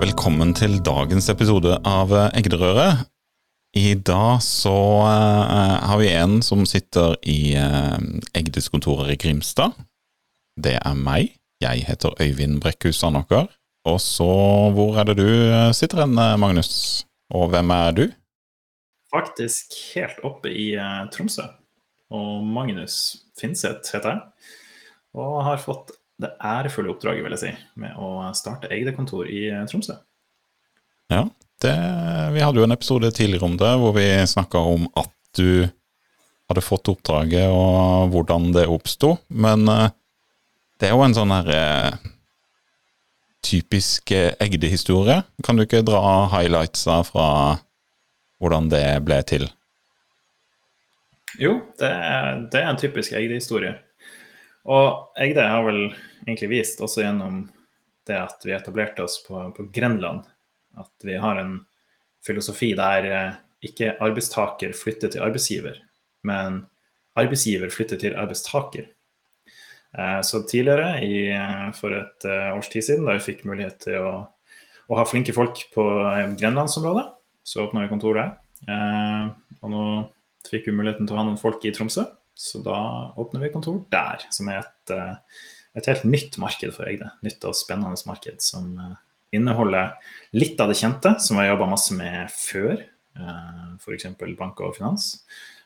Velkommen til dagens episode av Egderøret. I dag så uh, har vi en som sitter i uh, Egdes kontorer i Grimstad. Det er meg. Jeg heter Øyvind Brekkhus Sandåker. Og så, hvor er det du eh, sitter hen, eh, Magnus? Og hvem er du? Faktisk helt oppe i uh, Tromsø. Og Magnus Finseth heter jeg. Og har fått det ærefulle oppdraget, vil jeg si, med å starte Egde-kontor i uh, Tromsø. Ja, det, vi hadde jo en episode tidligere om det, hvor vi snakka om at du hadde fått oppdraget og hvordan det oppsto. Men uh, det er jo en sånn her uh, typisk Egde-historie. Kan du ikke dra highlightsa fra hvordan det ble til? Jo, det er, det er en typisk Egde-historie. Og Egde har vel egentlig vist, også gjennom det at vi etablerte oss på, på Grenland, at vi har en filosofi der eh, ikke arbeidstaker flytter til arbeidsgiver, men arbeidsgiver flytter til arbeidstaker. Eh, så tidligere, i, eh, for et års tid siden, da vi fikk mulighet til å, å ha flinke folk på grenlandsområdet, så åpna vi kontor der. Og nå fikk vi muligheten til å ha noen folk i Tromsø, så da åpner vi kontor der, som er et, et helt nytt marked for Egde. Nytt og spennende marked som inneholder litt av det kjente, som vi har jobba masse med før, eh, f.eks. bank og finans.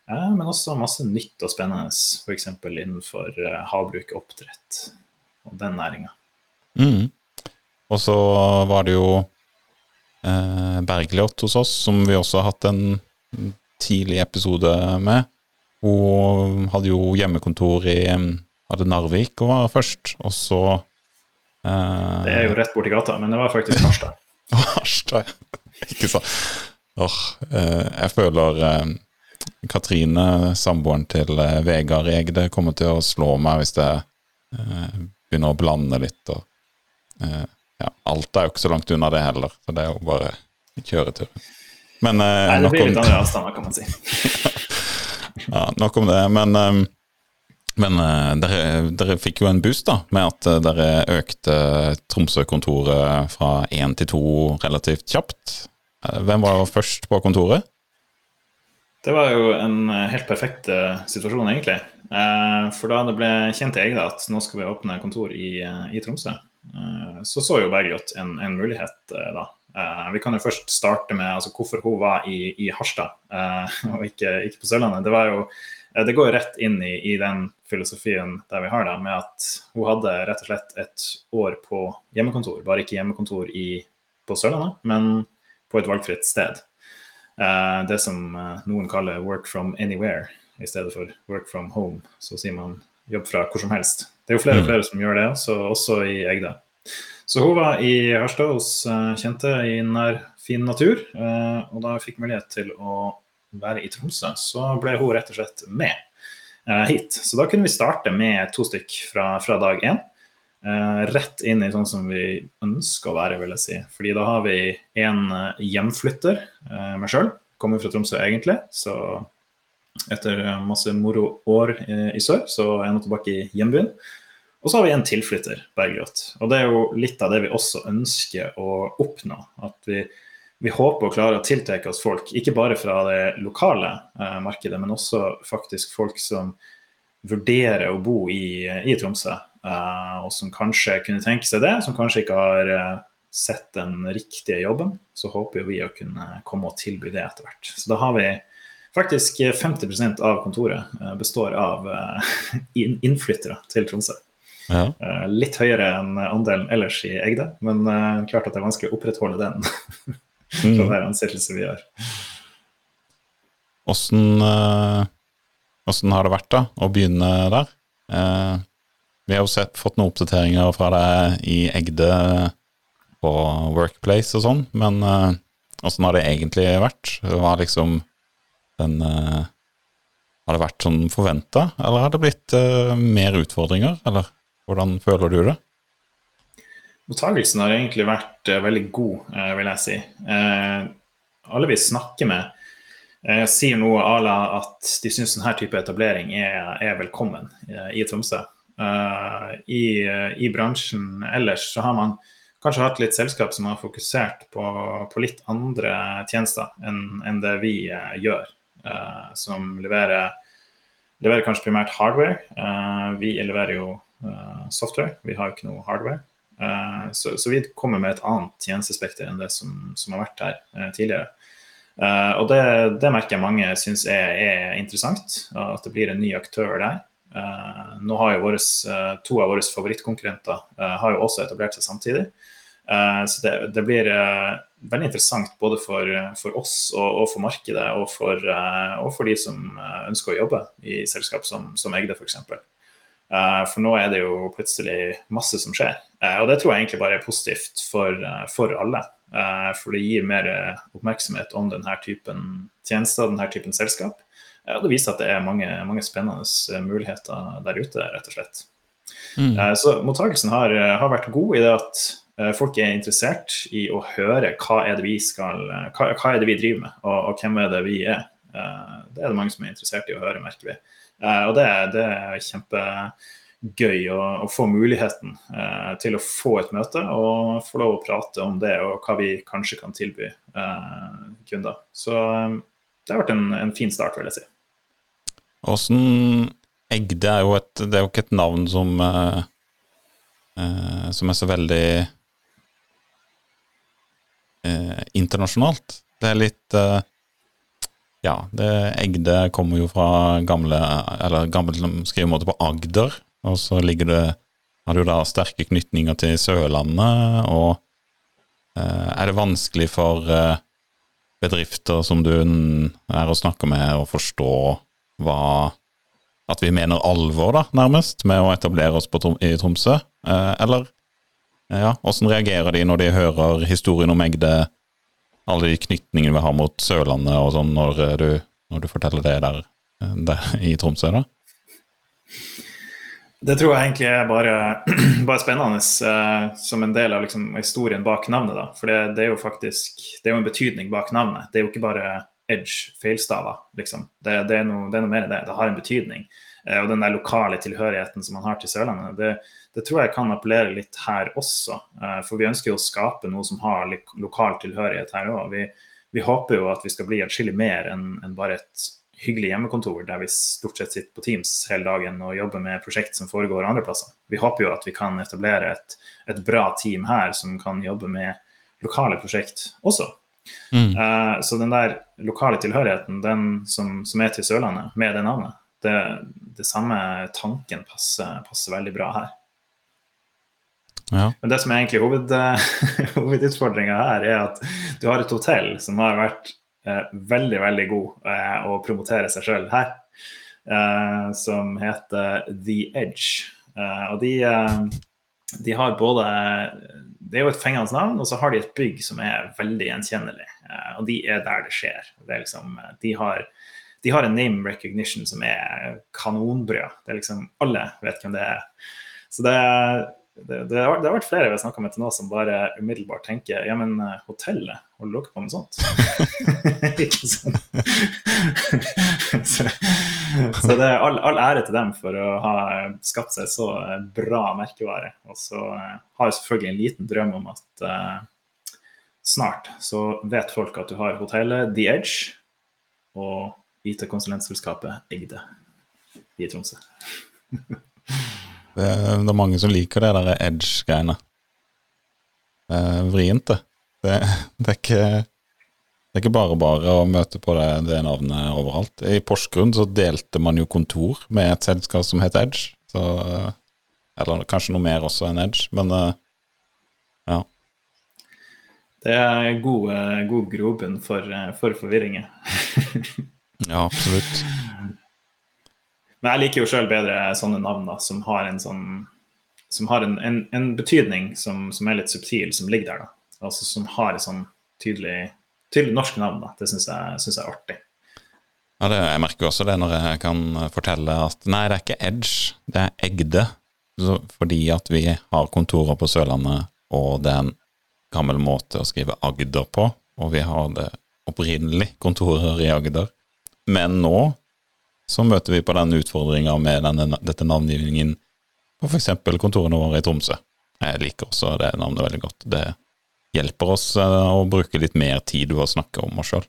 Eh, men også masse nytt og spennende, f.eks. innenfor havbruk og oppdrett og den næringa. Mm. Og så var det jo eh, Bergljot hos oss, som vi også har hatt en tidlig episode med. Hun hadde jo hjemmekontor i hadde Narvik og var først, og så det er jo rett borti gata, men det var faktisk Harstad. Harstad, ikke sant. Oh, eh, jeg føler eh, Katrine, samboeren til eh, Vegard Egde, kommer til å slå meg hvis jeg begynner å blande litt. Og, ja, alt er jo ikke så langt unna det heller, så det er jo bare kjøretur. Men Nei, det blir litt andre avstander, kan man si. ja, nok om det. Men men uh, dere, dere, fikk jo en boost da, med at uh, dere økte Tromsø-kontoret fra én til to relativt kjapt. Hvem var først på kontoret? Det var jo en helt perfekt situasjon, egentlig. for da det ble kjent til Egde at nå skal vi åpne kontor i, i Tromsø, så så jo Bergljot en, en, mulighet da. Vi kan jo først starte med altså, hvorfor hun var i, i Harstad og ikke, ikke på Sørlandet. Det var jo det går rett inn i, i, den filosofien der vi har det, med at hun hadde rett og slett et år på hjemmekontor. Bare ikke hjemmekontor i, på Sørlandet, men på et valgfritt sted. Eh, det som eh, noen kaller 'work from anywhere' i stedet for 'work from home'. Så sier man jobb fra hvor som helst. Det er jo flere og mm. flere som gjør det, så også i Egde. Så hun var i Harstad hos uh, kjente i nær, fin natur, uh, og da fikk mulighet til å være i Tromsø, så ble hun rett og slett med uh, hit. Så da kunne vi starte med to stykk fra, fra dag én. Rett inn i sånn som vi ønsker å være, vil jeg si. Fordi da har vi en hjemflytter, meg sjøl. Kommer fra Tromsø egentlig, så etter masse moro år i sør, så er jeg nå tilbake i hjembyen. Og så har vi en tilflytter, Bergljot. Og det er jo litt av det vi også ønsker å oppnå. At vi vi håper å klare å tiltrekke oss folk, ikke bare fra det lokale eh, markedet, men også faktisk folk som vurderer å bo i, i Tromsø, eh, og som kanskje kunne tenke seg det, som kanskje ikke har eh, sett den riktige jobben. Så håper vi å kunne komme og tilby det etter hvert. Så da har vi faktisk 50% av kontoret eh, består av eh, innflyttere til Tromsø. Ja. Eh, litt høyere enn andelen ellers i Egde, men klart at det er vanskelig å opprettholde den. mm. fra hver ansettelse vi gjør. Åssen uh, har det vært da, å begynne der? Vi har jo sett, fått noen oppdateringer fra deg i Egde på Workplace og sånn, men åssen har det egentlig vært? Hva liksom den Har det vært som forventa, eller har det blitt mer utfordringer, eller hvordan føler du det? Mottagelsen har egentlig vært uh, veldig god, uh, vil jeg si. Uh, alle vi snakker med, sier noe à la at de syns denne type etablering er, er velkommen i Tromsø. I, I, bransjen ellers så har man kanskje hatt litt selskap som har fokusert på, på litt andre tjenester enn, enn det vi gjør. Som leverer, leverer, kanskje primært hardware. Vi leverer jo software, vi har jo ikke noe hardware. Så, så, vi kommer med et annet tjenestespekter enn det som, som har vært her tidligere. og det, det, merker jeg mange syns er, er interessant, at det blir en ny aktør der. Nå har jo våres, To av våre favorittkonkurrenter har jo også etablert seg samtidig. så det, det blir veldig interessant både for, for oss og, og, for markedet, og for, og for, de som ønsker å jobbe i selskap som, som Egde f.eks. Uh, for nå er det jo plutselig masse som skjer. og det tror jeg egentlig bare er positivt for, for alle. for det gir mer oppmerksomhet om denne typen tjenester, denne typen selskap. Og det viser at det er mange, mange, spennende eh, muligheter der ute, rett og slett. Mm. Eh, så mottakelsen har, eh, har, vært god i det at folk er interessert i å høre hva er det vi skal, hva, hva er det vi driver med, og, og, hvem er det vi er. Det er det mange som er interessert i å høre, merker vi. Og det, det er kjempegøy å, å, få muligheten til å få et møte og få lov å prate om det og hva vi kanskje kan tilby kunder. Så det har vært en, en fin start, vil jeg si. Åssen Egde er jo et Det er jo ikke et navn som uh, Som er så veldig eh, internasjonalt. Det er litt Ja, det Egde kommer jo fra gamle Eller gammel skrivemåte på Agder, og så ligger det har du da sterke knytninger til Sørlandet, og er det vanskelig for bedrifter som du er og snakker med, å forstå hva at vi mener alvor, da, nærmest, med å etablere oss Trom i Tromsø? Eh, eller ja, åssen reagerer de når de hører historien om Egde, alle de knytningene vi har mot Sørlandet og sånn, når eh, du, når du forteller det der, eh, der, i Tromsø, da? Det tror jeg egentlig er bare, bare spennende uh, som en del av liksom, historien bak navnet. da, For det, det, er jo faktisk det er jo en betydning bak navnet. Det er jo ikke bare edge feilstaver, liksom. Det, det, er noe, det, er noe, mer enn det. Det har en betydning. Uh, og den der lokale tilhørigheten som man har til Sørlandet, det, det tror jeg kan appellere litt her også. Eh, for vi ønsker jo å skape noe som har lokal tilhørighet her òg. Vi, vi, håper jo at vi skal bli atskillig mer enn en bare et hyggelig hjemmekontor der vi stort sett sitter på Teams hele dagen og jobber med prosjekt som foregår andre plasser. Vi håper jo at vi kan etablere et, et bra team her som kan jobbe med lokale prosjekt også. Mm. Uh, så den der lokale tilhørigheten, den som, som, er til Sørlandet, med det navnet, det, det samme tanken passer, passer, veldig bra her. Ja. Men det som er egentlig hoved, hovedutfordringa her, er at du har et hotell som har vært uh, veldig, veldig god uh, å promotere seg sjøl her, som heter The Edge. og de, de har både det er jo et fengende navn, og så har de et bygg som er veldig gjenkjennelig. Og de er der det skjer. Det liksom, eh, de, har, de, har, en name recognition som er kanonbrød. Det er liksom, Alle vet hvem det er. Så det, det, det, har, det har, vært flere vi har snakka med til nå som bare umiddelbart tenker ja, men uh, hotellet, holder dere på med sånt? Ikke sånn. så, så, det er all, all, ære til dem for å ha skapt seg så bra merkevare. Og så har jeg selvfølgelig en liten drøm om at uh, snart så vet folk at du har hotellet The Edge og IT-konsulentselskapet Egde i Tromsø. Det, det, er mange som liker det der edge-greiene. Det er vrient, det. Det, det, er ikke, det er ikke bare bare å møte på det, det navnet overalt. I Porsgrunn så delte man jo kontor med et selskap som het Edge. Så, eller kanskje noe mer også enn Edge, men eh, ja. Det er god, eh, god grobunn for, eh, for forvirringer. ja, absolutt. Men jeg liker jo sjøl bedre sånne navn da, som har en sånn som har en, en, en betydning som, som, er litt subtil, som ligger der. da. Altså Som har et sånn tydelig, tydelig norsk navn. da. Det syns jeg, synes jeg er artig. Ja, det, Jeg merker også det når jeg kan fortelle at nei, det er ikke Edge, det er Egde. Så, fordi at vi har kontorer på Sørlandet, og det er en gammel måte å skrive Agder på. Og vi har det opprinnelig kontorer i Agder. Men nå så møter vi på den utfordringa med denne, dette navngivningen på f.eks. kontorene våre i Tromsø. Jeg liker også det navnet veldig godt. Det hjelper oss å bruke litt mer tid på å snakke om oss sjøl.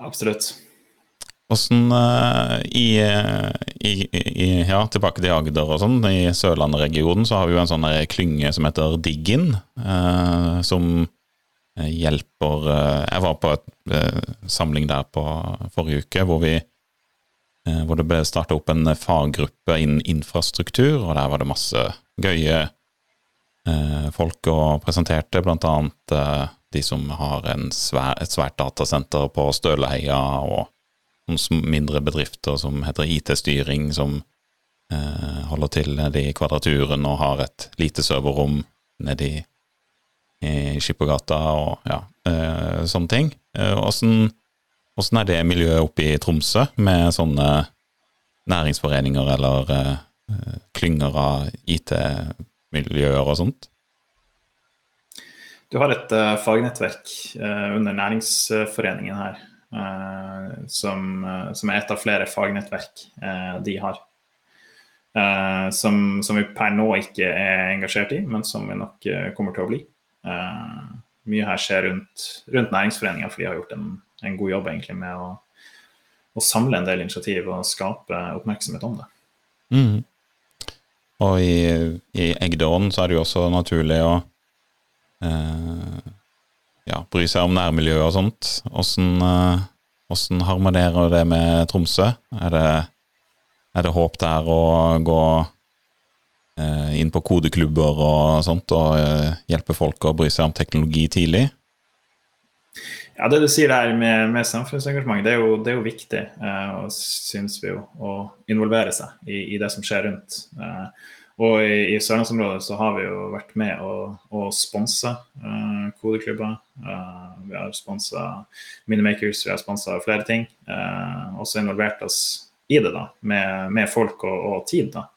Absolutt. Åssen uh, i, i, i, Ja, tilbake til Agder og sånn. I Sørlandet-regionen så har vi jo en sånn klynge som heter Diggin, eh, som hjelper uh, Jeg var på et samling der på forrige uke hvor vi hvor det ble starta opp en faggruppe innen infrastruktur, og der var det masse gøye folk og presenterte, blant annet de som har svær, et svært datasenter på Støleheia, og mindre bedrifter som heter IT-styring, som eh, holder til nede i Kvadraturen og har et lite serverrom nede i, Skippergata og ja, eh, sånne ting. Åssen eh, er det miljøet oppe i Tromsø, med sånne næringsforeninger eller eh, klynger av IT-miljøer og sånt? Du har et uh, fagnettverk uh, under næringsforeningen her Eh, som, som, er et av flere fagnettverk de har. Som, som, vi per nå ikke er engasjert i, men som vi nok kommer til å bli. Mye her skjer rundt, rundt næringsforeninga, for de har gjort en, en god jobb egentlig med å, å, samle en del initiativ og skape oppmerksomhet om det. Mm. Og i, i Eggdåren så er det jo også naturlig å eh, ja, bry seg om nærmiljøet og sånt. Åssen uh, harmonerer det med Tromsø? Er det, er det håp der å gå inn på kodeklubber og sånt, og uh, hjelpe folk å bry seg om teknologi tidlig? Ja, Det du sier der med, med samfunnsengasjement, det er jo, det er jo viktig, uh, syns vi jo, å involvere seg i, i det som skjer rundt. Uh, og i, i sørlandsområdet så har vi jo vært med å, å sponse uh, kodeklubber. Uh, vi har sponsa Minimakers, vi har sponsa flere ting. Også involvert oss i det, da, med, med folk og, og, tid. da.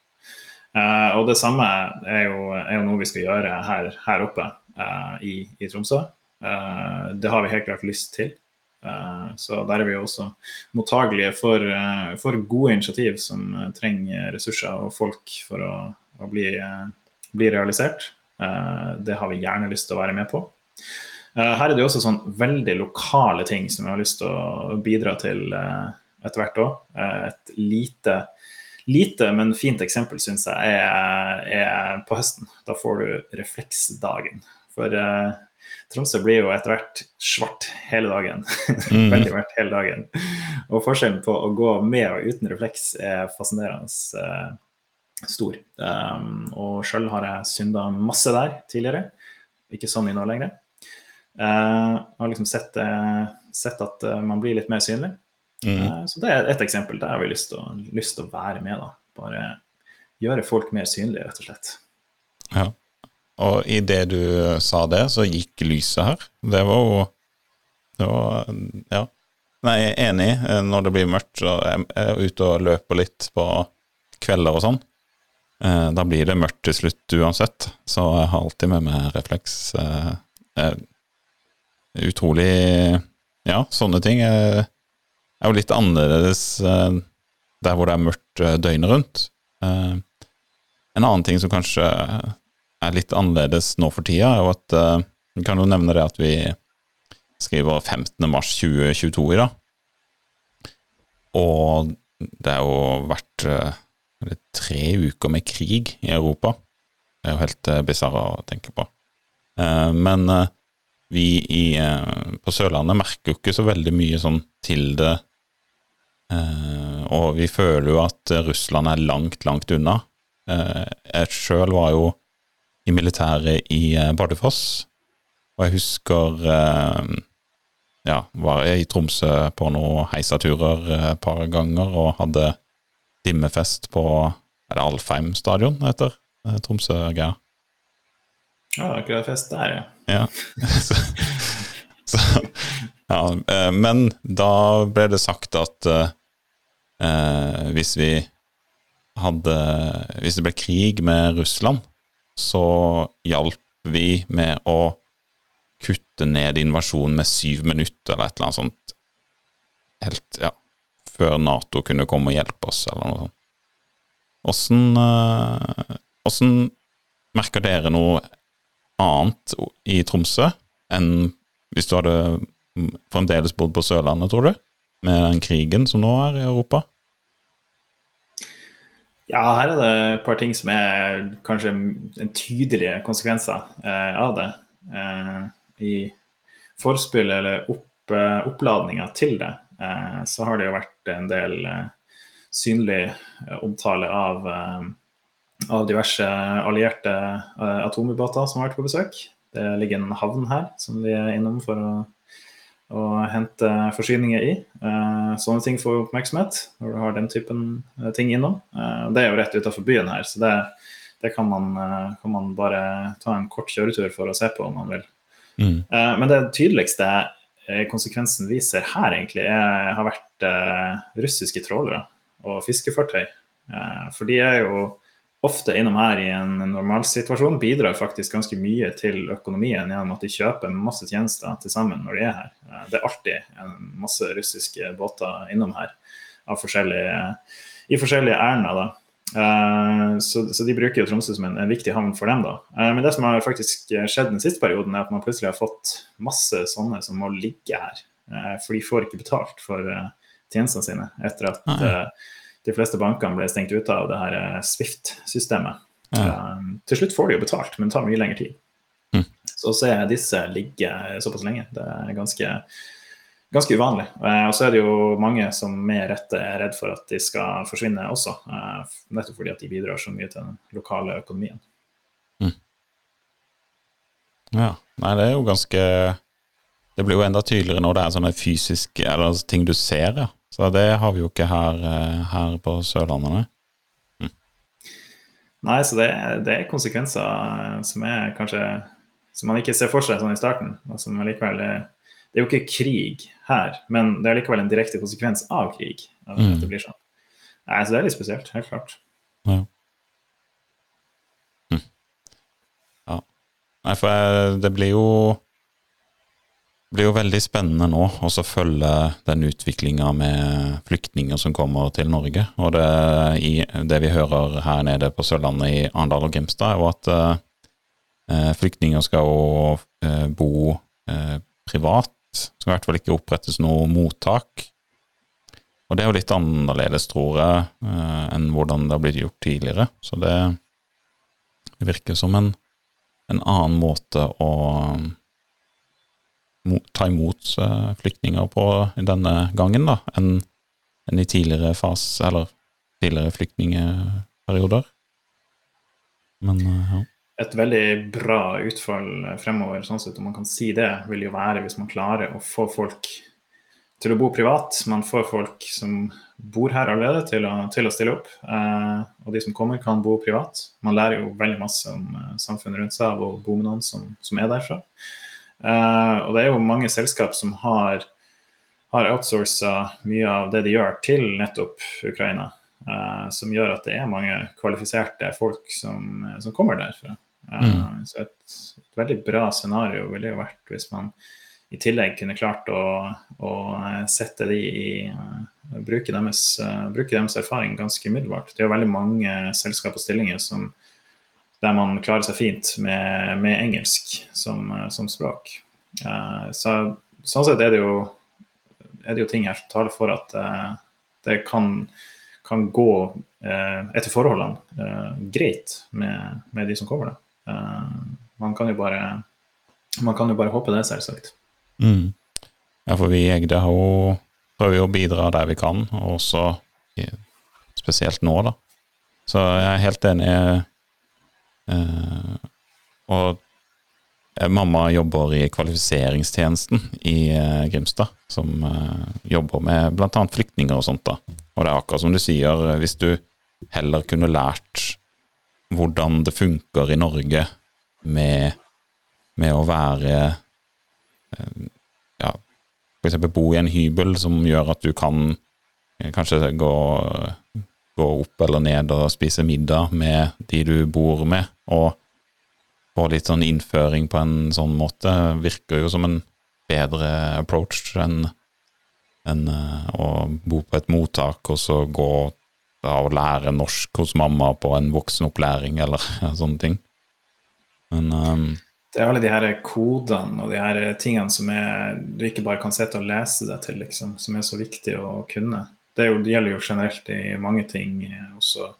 Uh, og det samme er jo, er jo, noe vi skal gjøre her, her oppe i, i, Tromsø. det har vi helt klart lyst til. Så der er vi jo også mottagelige for, for gode initiativ som trenger ressurser og folk for å å bli, bli realisert. Det har vi gjerne lyst til å være med på. Her er det jo også sånn veldig lokale ting som vi har lyst til å bidra til etter hvert òg. Et lite, lite, men fint eksempel syns jeg er, er, på høsten. Da får du refleksdagen. For uh, Tromsø blir jo etter hvert svart hele dagen. Mm. veldig hvert hele dagen. Og forskjellen på å gå med og uten refleks er fascinerende uh, stor. Um, og sjøl har jeg synda masse der tidligere. Ikke sånn i nå lenger. Uh, har liksom sett, sett at man blir litt mer synlig. Mm. Uh, så det er et eksempel der har å, lyst til å være med. da. Bare gjøre folk mer synlige, rett og slett. Ja. Og i det du sa det, så gikk lyset her. Det var jo Det var Ja. Nei, jeg er enig. Når det blir mørkt, så er jeg ute og løper litt på kvelder og sånn. Eh, da blir det mørkt til slutt uansett, så jeg har alltid med meg refleks. Eh, utrolig Ja, sånne ting er, er jo litt annerledes eh, der hvor det er mørkt døgnet rundt. En annen ting som kanskje er litt annerledes nå for tida, er jo at Vi kan jo nevne det at vi skriver 15. mars 2022 i dag. Og det har jo vært tre uker med krig i Europa. Det er jo helt bisarr å tenke på. Men vi i, på Sørlandet merker jo ikke så veldig mye sånn til det. Og vi føler jo at Russland er langt, langt unna. jeg sjøl var jo i militæret i Bardufoss, og jeg husker ja, var jeg i Tromsø på noen heisaturer et par ganger og hadde dimmefest på Er det Alfheim stadion heter? Tromsø, Geir? Ja, akkurat fest der, ja. ja. så, så, ja. Eh, men da ble det sagt at eh, hvis vi hadde Hvis det ble krig med Russland, så hjalp vi med å kutte ned invasjonen med syv minutter, eller et eller annet sånt. Helt, ja før Nato kunne komme og hjelpe oss, eller noe sånt. Åssen Åssen Hvordan merker dere noe annet i Tromsø enn hvis du hadde fremdeles bodd på Sørlandet, tror du? Med den krigen som nå er i Europa? Ja, her er det et par ting som er kanskje en tydelige konsekvenser eh, av det. Eh, I forspillet eller opp, eh, oppladninga til det, eh, så har det jo vært en del eh, synlig omtale av, eh, av diverse allierte atomubåter som har vært på besøk. Det ligger en havn her som vi er innom for å, å hente forsyninger i. Eh, sånne ting får oppmerksomhet når du har den typen eh, ting innom. Eh, det er jo rett utenfor byen her, så det, det kan, man, kan, man, bare ta en kort kjøretur for å se på om man vil. Mm. Men det tydeligste konsekvensen vi ser her, egentlig, er, har vært russiske trålere og fiskefartøy. For de er jo ofte innom her i en normalsituasjon, bidrar faktisk ganske mye til økonomien gjennom at de kjøper masse tjenester til sammen når de er her. Eh, det er alltid en masse russiske båter innom her forskjellige, i forskjellige ærender. da. Uh, så, så, de bruker jo Tromsø som en, en, viktig havn for dem. da. Uh, men det som har faktisk skjedd den siste perioden, er at man plutselig har fått masse sånne som må ligge her. Uh, for de får ikke betalt for tjenestene sine etter at de fleste bankene ble stengt ute av det her eh, Swift-systemet. Ja. Um, til slutt får de jo betalt, men det tar mye lengre tid. Mm. Så å se disse ligge såpass lenge, det er ganske, ganske uvanlig. Uh, og så er det jo mange som med rette er redd for at de skal forsvinne også, uh, nettopp fordi at de bidrar så mye til den lokale økonomien. Mm. Ja, nei, det er jo ganske Det blir jo enda tydeligere når det er sånne fysiske eller ting du ser, ja. Så det har vi jo ikke her, eh, her på Sørlandet. Mm. Nei, så det, det, er konsekvenser eh, som er kanskje som man ikke ser for seg sånn i starten. og som likevel er, Det er jo ikke krig her, men det er likevel en direkte konsekvens av krig. at mm. det blir sånn. Nei, så det er litt spesielt, helt klart. Ja. Hm. ja. Nei, for det blir jo blir jo veldig spennende nå å følge den utviklinga med flyktninger som kommer til Norge. Og det, i, det, vi hører her nede på Sørlandet i Arendal og Grimstad, er jo at eh, flyktninger skal jo eh, bo eh, privat. Skal i hvert fall ikke opprettes noe mottak. Og det er jo litt annerledes, tror jeg, eh, enn hvordan det har blitt gjort tidligere. Så det, det virker som en, en annen måte å ta imot uh, flyktninger på denne gangen da, enn enn i tidligere fase, eller tidligere flyktningeperioder. Men uh, ja. Et veldig bra utfall fremover, sånn sett, om man kan si det, vil jo være hvis man klarer å få folk til å bo privat. Man får folk som bor her allerede, til å, til å stille opp. Eh, og de som kommer, kan bo privat. Man lærer jo veldig masse om eh, samfunnet rundt seg av å bo med noen som, som er derfra. Uh, og det er jo mange selskap som har, har outsourca mye av det de gjør, til nettopp Ukraina. Uh, som gjør at det er mange kvalifiserte folk som, som kommer derfra. Uh, mm. Så et, et, veldig bra scenario ville jo vært hvis man i tillegg kunne klart å, å sette de i bruke deres, bruke deres erfaring ganske umiddelbart. Det er jo veldig mange selskap og stillinger som der man klarer seg fint med, med engelsk som, som språk. Uh, så, sånn sett er det, jo, er det jo ting her som taler for at uh, det kan, kan gå etter forholdene greit med, med, de som kommer. Da. man, kan jo bare, man kan jo bare håpe det, selvsagt. Mm. Ja, for vi i Egde har jo prøver å bidra der vi kan, og også spesielt nå, da. Så jeg er helt enig. Eh, og eh, mamma jobber i kvalifiseringstjenesten i eh, Grimstad, som jobber med bl.a. flyktninger og sånt. da. Og det er akkurat som du sier, hvis du heller kunne lært hvordan det funker i Norge med, med å være ja, f.eks. bo i en hybel som gjør at du kan kanskje gå gå opp eller ned og spise middag med de du bor med, og få litt sånn innføring på en sånn måte, virker jo som en bedre approach enn en, uh, å bo på et mottak og så gå å lære norsk hos mamma på en voksenopplæring eller sånne ting. Men um, Det er alle de her kodene og de her tingene som er, du ikke bare kan sitte og lese deg til, liksom, som er så viktig å kunne. Det, jo, det gjelder jo generelt i mange ting, også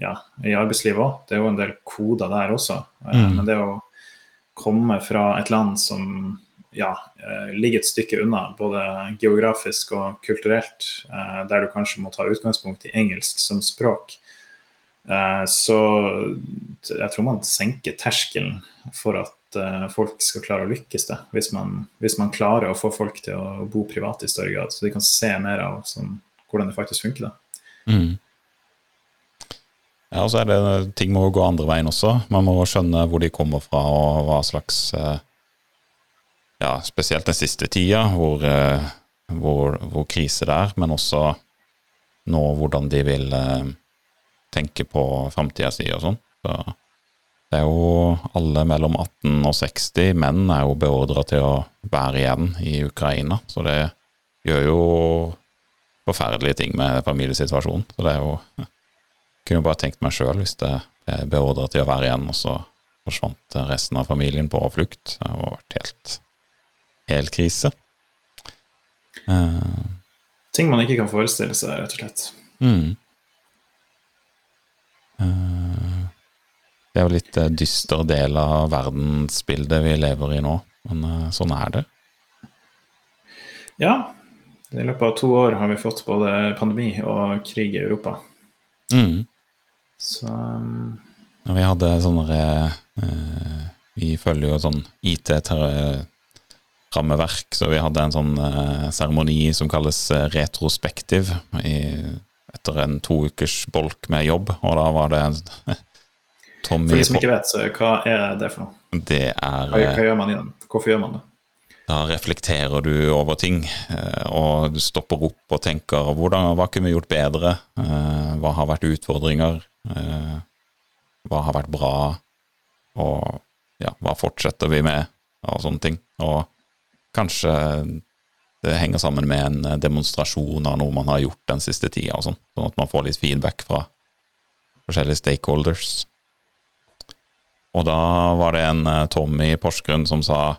ja, i arbeidslivet òg. Det er jo en del koder der også. Mm. Men det å komme fra et land som ja, eh, ligger et stykke unna, både geografisk og kulturelt, eh, der du kanskje må ta utgangspunkt i engelsk som språk, eh, så jeg tror man senker terskelen for at folk skal klare å lykkes det, hvis man, hvis man klarer å få folk til å bo privat i større grad, så de kan se mer av sånn, hvordan det faktisk funker. da. Mm. Ja, og så er det Ting må gå andre veien også. Man må skjønne hvor de kommer fra, og hva slags eh, Ja, spesielt den siste tida, hvor, eh, hvor, hvor krise det er, men også nå hvordan de vil eh, tenke på framtida si og sånn. Så det er jo alle mellom 18 og 60 menn er jo beordra til å være igjen i Ukraina, så det gjør jo forferdelige ting med familiesituasjonen. Så det er jo kunne jo bare tenkt meg sjøl hvis det ble beordra til å være igjen, og så forsvant resten av familien på flukt. Det har vært helt, helt krise. Uh, Ting man ikke kan forestille seg, rett og slett. Mm. Uh, det er jo litt dyster del av verdensbildet vi lever i nå, men uh, sånn er det. Ja. I løpet av to år har vi fått både pandemi og krig i Europa. Mm. Så um... Vi hadde sånne eh, Vi følger jo sånn IT-rammeverk, så vi hadde en sånn eh, seremoni som kalles eh, retrospektiv i, etter en to ukers bolk med jobb, og da var det en Tommy For de som ikke vet, så hva er det for noe? Det er hva, hva gjør man i den? Hvorfor gjør man det? Da reflekterer du over ting, eh, og du stopper opp og tenker hvordan, hva kunne vi gjort bedre? Eh, hva har vært utfordringer? Eh, hva har vært bra, og ja, hva fortsetter vi med, og sånne ting. Og kanskje det henger sammen med en demonstrasjon av noe man har gjort den siste tida, og sånn, sånn at man får litt feedback fra forskjellige stakeholders. Og da var det en eh, Tommy i Porsgrunn som sa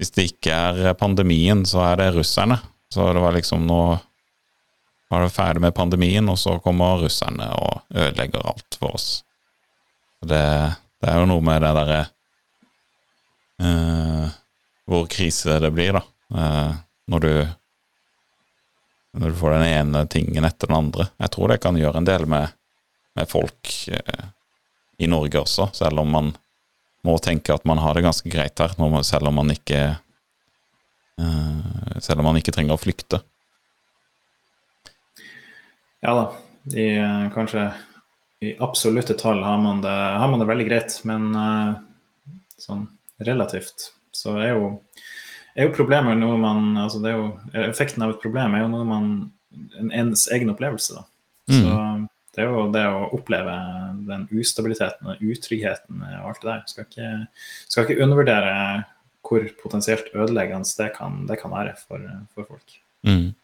hvis det ikke er pandemien, så er det russerne. Så det var liksom noe var det ferdig med pandemien, og så kommer russerne og ødelegger alt for oss. Det, det er jo noe med det derre uh, Hvor krise det blir, da. Uh, når du når du får den ene tingen etter den andre. Jeg tror det kan gjøre en del med, med folk uh, i Norge også, selv om man må tenke at man har det ganske greit her, selv om man ikke selv om man ikke trenger å flykte. Ja da. I, eh, kanskje i absolutte tall har man det, har man det veldig greit, men uh, sånn relativt så er jo, er jo problemet noe man altså det er jo, Effekten av et problem er jo noe man en, ens egen opplevelse. da. Mm. Så det er jo det å oppleve den ustabiliteten og utryggheten og alt det der. Skal ikke, skal ikke undervurdere hvor potensielt ødeleggende det kan, det kan være for, for folk. Mm.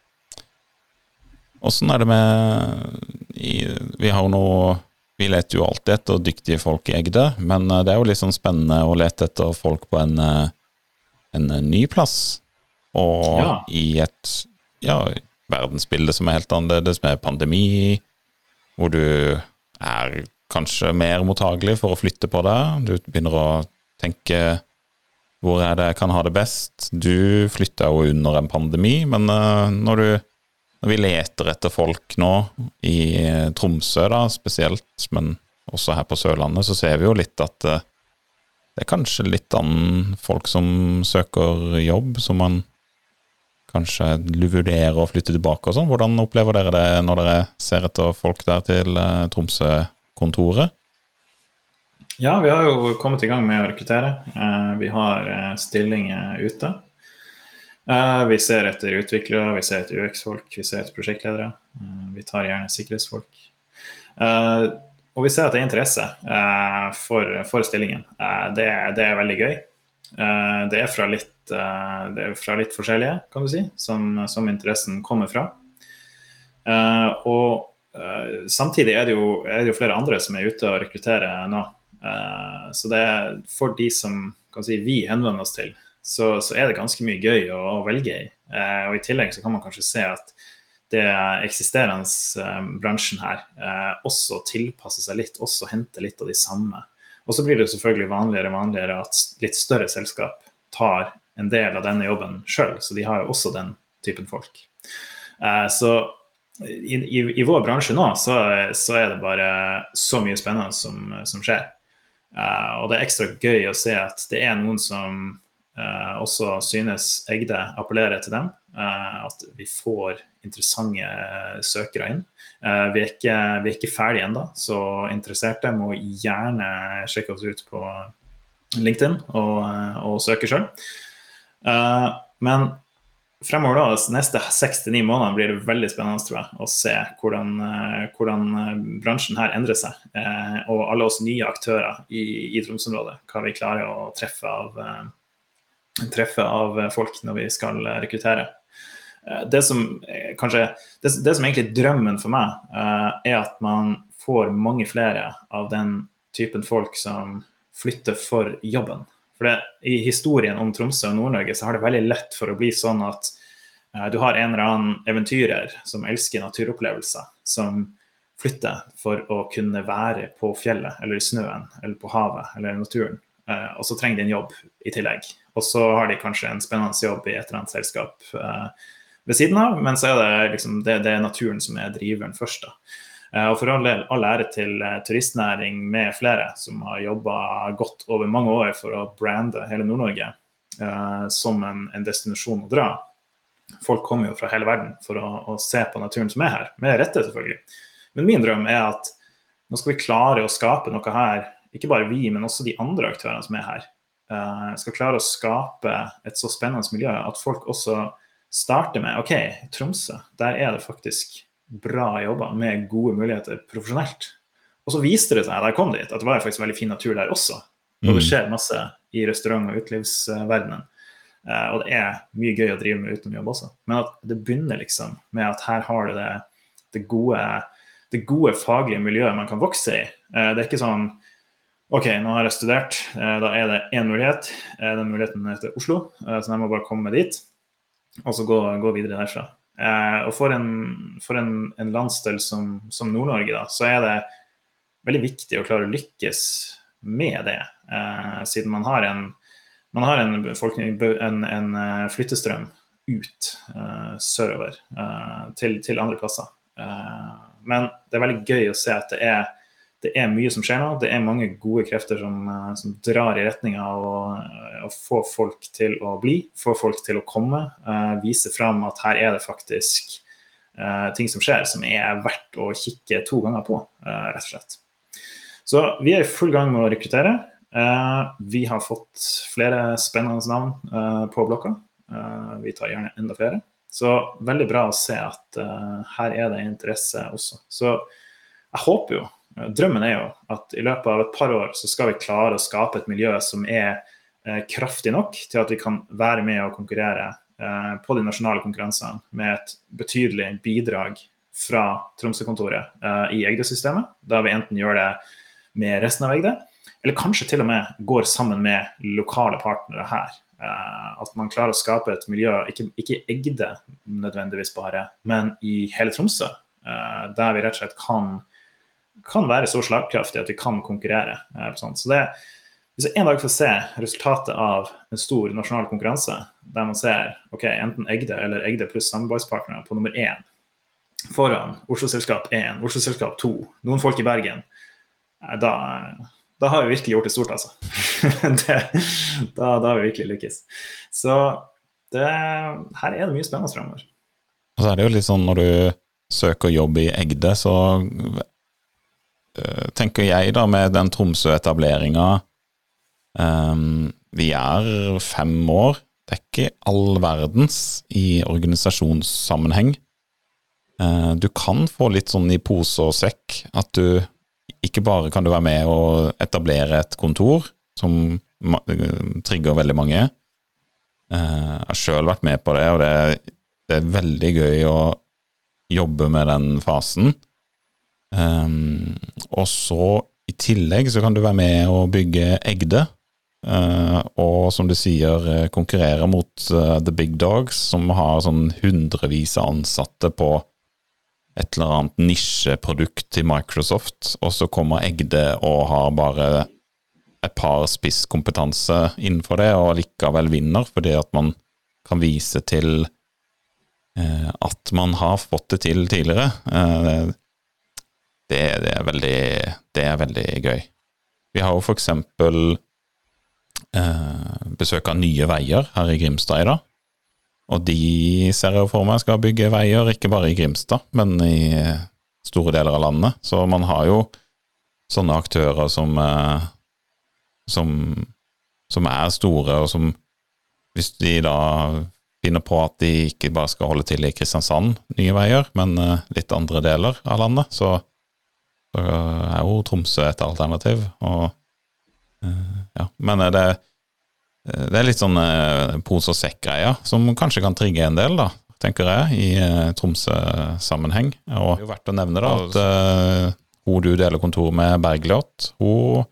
Åssen er det med i, Vi har jo noe Vi leter jo alltid etter dyktige folk i Egde, men eh, det er jo litt sånn spennende å lete etter folk på en, eh, en ny plass. Og ja. i et ja, verdensbilde som er helt annerledes, med pandemi, hvor du er kanskje mer mottagelig for å flytte på deg. Du begynner å tenke hvor er det jeg kan ha det best? Du flytta jo under en pandemi, men når du når vi leter etter folk nå, i Tromsø da spesielt, men også her på Sørlandet, så ser vi jo litt at eh, det er kanskje litt annen folk som søker jobb, som man kanskje vurderer å flytte tilbake og sånn. Hvordan opplever dere det når dere ser etter folk der til eh, Tromsø-kontoret? Ja, vi har jo kommet i gang med å rekruttere. Eh, vi har stillinger ute. Uh, vi ser etter utviklere, vi ser etter UX-folk, vi ser etter prosjektledere. Uh, vi tar gjerne sikkerhetsfolk. Uh, og vi ser at det er interesse for, for, stillingen. Det, det, er veldig gøy. det, er fra litt, det er fra litt forskjellige, kan du si, som, som interessen kommer fra. og samtidig er det, jo, er det, jo, flere andre som er ute og rekrutterer nå. Så det er for de som kan si, vi henvender oss til, så, så er det ganske mye gøy å, å velge i. Eh, og i tillegg så kan man kanskje se at det eksisterende bransjen her også tilpasser seg litt, også henter litt av de samme. Og så blir det selvfølgelig vanligere og vanligere at litt større selskap tar en del av denne jobben sjøl, så de har jo også den typen folk. Så i, i, i, vår bransje nå så, så, er det bare så mye spennende som, som skjer. Uh, og det er ekstra gøy å se at det er noen som uh, også synes Egde appellerer til dem. Eh, at vi får interessante søkere inn. Vi er, ikke, vi, er ikke, ferdige ennå, så interesserte må gjerne sjekke oss ut på LinkedIn og, og søke sjøl. men fremover da, altså, neste seks til ni måneder blir det veldig spennende tror jeg, å se hvordan, eh, hvordan eh, bransjen her endrer seg. Eh, og alle oss nye aktører i, i Tromsø-området. Hva vi klarer å treffe av, eh, treffe av, folk når vi skal rekruttere. Eh, det som kanskje, det, det, som egentlig er drømmen for meg, eh, er at man får mange flere av den typen folk som flytter for jobben. For det, I historien om Tromsø og Nord-Norge så har det veldig lett for å bli sånn at du har en eller annen eventyrer som elsker naturopplevelser, som flytter for å kunne være på fjellet eller i snøen eller på havet eller i naturen. Og så trenger de en jobb i tillegg. Og så har de kanskje en spennende jobb i et eller annet selskap uh, ved siden av, men så er det, liksom, det, det er naturen som er driveren først. da. Eh, og for all del, all ære til eh, turistnæring med flere som har jobba godt over mange år for å brande hele Nord-Norge eh, som en, en, destinasjon å dra. Folk kommer jo fra hele verden for å, å, se på naturen som er her, med rette selvfølgelig. Men min drøm er at nå skal vi klare å skape noe her, ikke bare vi, men også de andre aktørene som er her. Uh, skal klare å skape et så spennende miljø at folk også starter med OK, Tromsø, der er det faktisk bra jobber med gode muligheter profesjonelt. Og så viste det seg da jeg kom dit, at det var faktisk veldig fin natur der også. Og det mm. skjer masse i restaurant- og utelivsverdenen. Uh, og det er mye gøy å drive med utenom jobb også. Men at det begynner liksom med at her har du det, det, gode, det gode, faglige miljøet man kan vokse i. Uh, det er ikke sånn OK, nå har jeg studert, uh, da er det én mulighet. den muligheten heter Oslo, så jeg må bare komme dit. Og så gå, gå videre derfra. Eh, og for en, for en, en landsdel som, som Nord-Norge, da, så er det veldig viktig å klare å lykkes med det. Eh, siden man har en, man har en, en, eh, flyttestrøm ut eh, sørover eh, til, til, andre plasser. Eh, men det er veldig gøy å se at det er det er mye som skjer nå. Det er mange gode krefter som, eh, som drar i retning av å, å, få folk til å bli, få folk til å komme. Uh, vise fram at her er det faktisk uh, ting som skjer som er verdt å kikke to ganger på, uh, rett og slett. Så vi er i full gang med å rekruttere. vi har fått flere spennende navn på blokka. vi tar gjerne enda flere. Så veldig bra å se at her er det interesse også. Så jeg håper jo Drømmen er jo at i løpet av et par år så skal vi klare å skape et miljø som er eh, kraftig nok til at vi kan være med og konkurrere eh, på de nasjonale konkurransene med et betydelig bidrag fra Tromsø-kontoret eh, i Egde-systemet. Da vi enten gjør det med resten av Egde, eller kanskje til og med går sammen med lokale partnere her. at man klarer å skape et miljø, ikke, ikke Egde nødvendigvis bare, men i hele Tromsø, der vi rett og slett kan kan være så slagkraftig at vi kan konkurrere. Så det, hvis en dag får se resultatet av en stor nasjonal konkurranse, der man ser ok, enten Egde eller Egde pluss samarbeidspartnere på nummer én foran Oslo-selskap 1, Oslo-selskap 2, noen folk i Bergen, eh, da, da har vi virkelig gjort det stort, altså. det, da, da, har vi virkelig lykkes. Så det, her er det mye spennende framover. Og så er det jo litt sånn når du søker jobb i Egde, så tenker jeg, da, med den Tromsø-etableringa um, Vi er fem år. Det er ikke all verdens i organisasjonssammenheng. Uh, du kan få litt sånn i pose og sekk at du ikke bare kan du være med og etablere et kontor, som trigger veldig mange. Uh, jeg har sjøl vært med på det, og det, det er veldig gøy å jobbe med den fasen. Um, og så i tillegg så kan du være med og bygge Egde. Uh, og som du sier, eh, konkurrere mot uh, The Big Dogs, som har sånn hundrevis av ansatte på et eller annet nisjeprodukt til Microsoft, og så kommer Egde og har bare et par spisskompetanse innenfor det, og likevel vinner, fordi at man kan vise til uh, at man har fått det til tidligere. Det, det, er veldig, det er veldig gøy. Vi har jo for eksempel eh, besøk av Nye Veier her i Grimstad i dag. Og de ser jeg for meg skal bygge veier, ikke bare i Grimstad, men i store deler av landet. Så man har jo sånne aktører som, eh, som, som er store, og som hvis de da finner på at de ikke bare skal holde til i Kristiansand, Nye Veier, men eh, litt andre deler av landet, så så er jo Tromsø et alternativ. Og, uh, ja. Men det, det, er litt sånn pose og sekk-greier som kanskje kan trigge en del, da, tenker jeg, i Tromsø-sammenheng. Og det er jo verdt å nevne da at hun du deler kontor med, Bergljot, hun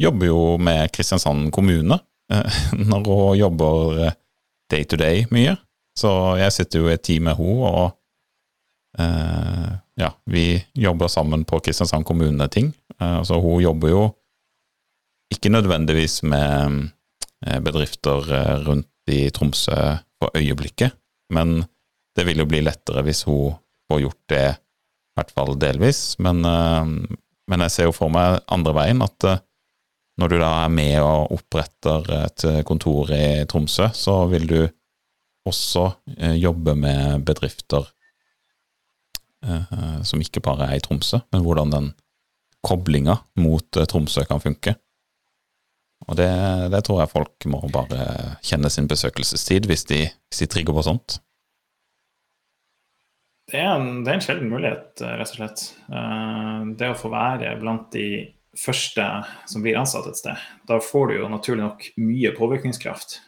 jobber jo med Kristiansand kommune når hun jobber day to day mye. Så jeg sitter jo i et team med henne, og ja, vi jobber sammen på Kristiansand kommune-ting. Eh, så hun jobber jo ikke nødvendigvis med eh, bedrifter eh, rundt i Tromsø for øyeblikket, men det vil jo bli lettere hvis hun får gjort det, i hvert fall delvis. Men, men jeg ser jo for meg andre veien, at når du da er med og oppretter et kontor i Tromsø, så vil du også jobbe med bedrifter Eh, som ikke bare er i Tromsø, men hvordan den koblinga mot eh, Tromsø kan funke. Og det, det, tror jeg folk må bare kjenne sin besøkelsestid hvis de, hvis de trigger på sånt. Det er, en, det er en sjelden mulighet, eh, rett og slett. Det å få være blant de første som blir ansatt et sted. Da får du jo naturlig nok mye påvirkningskraft.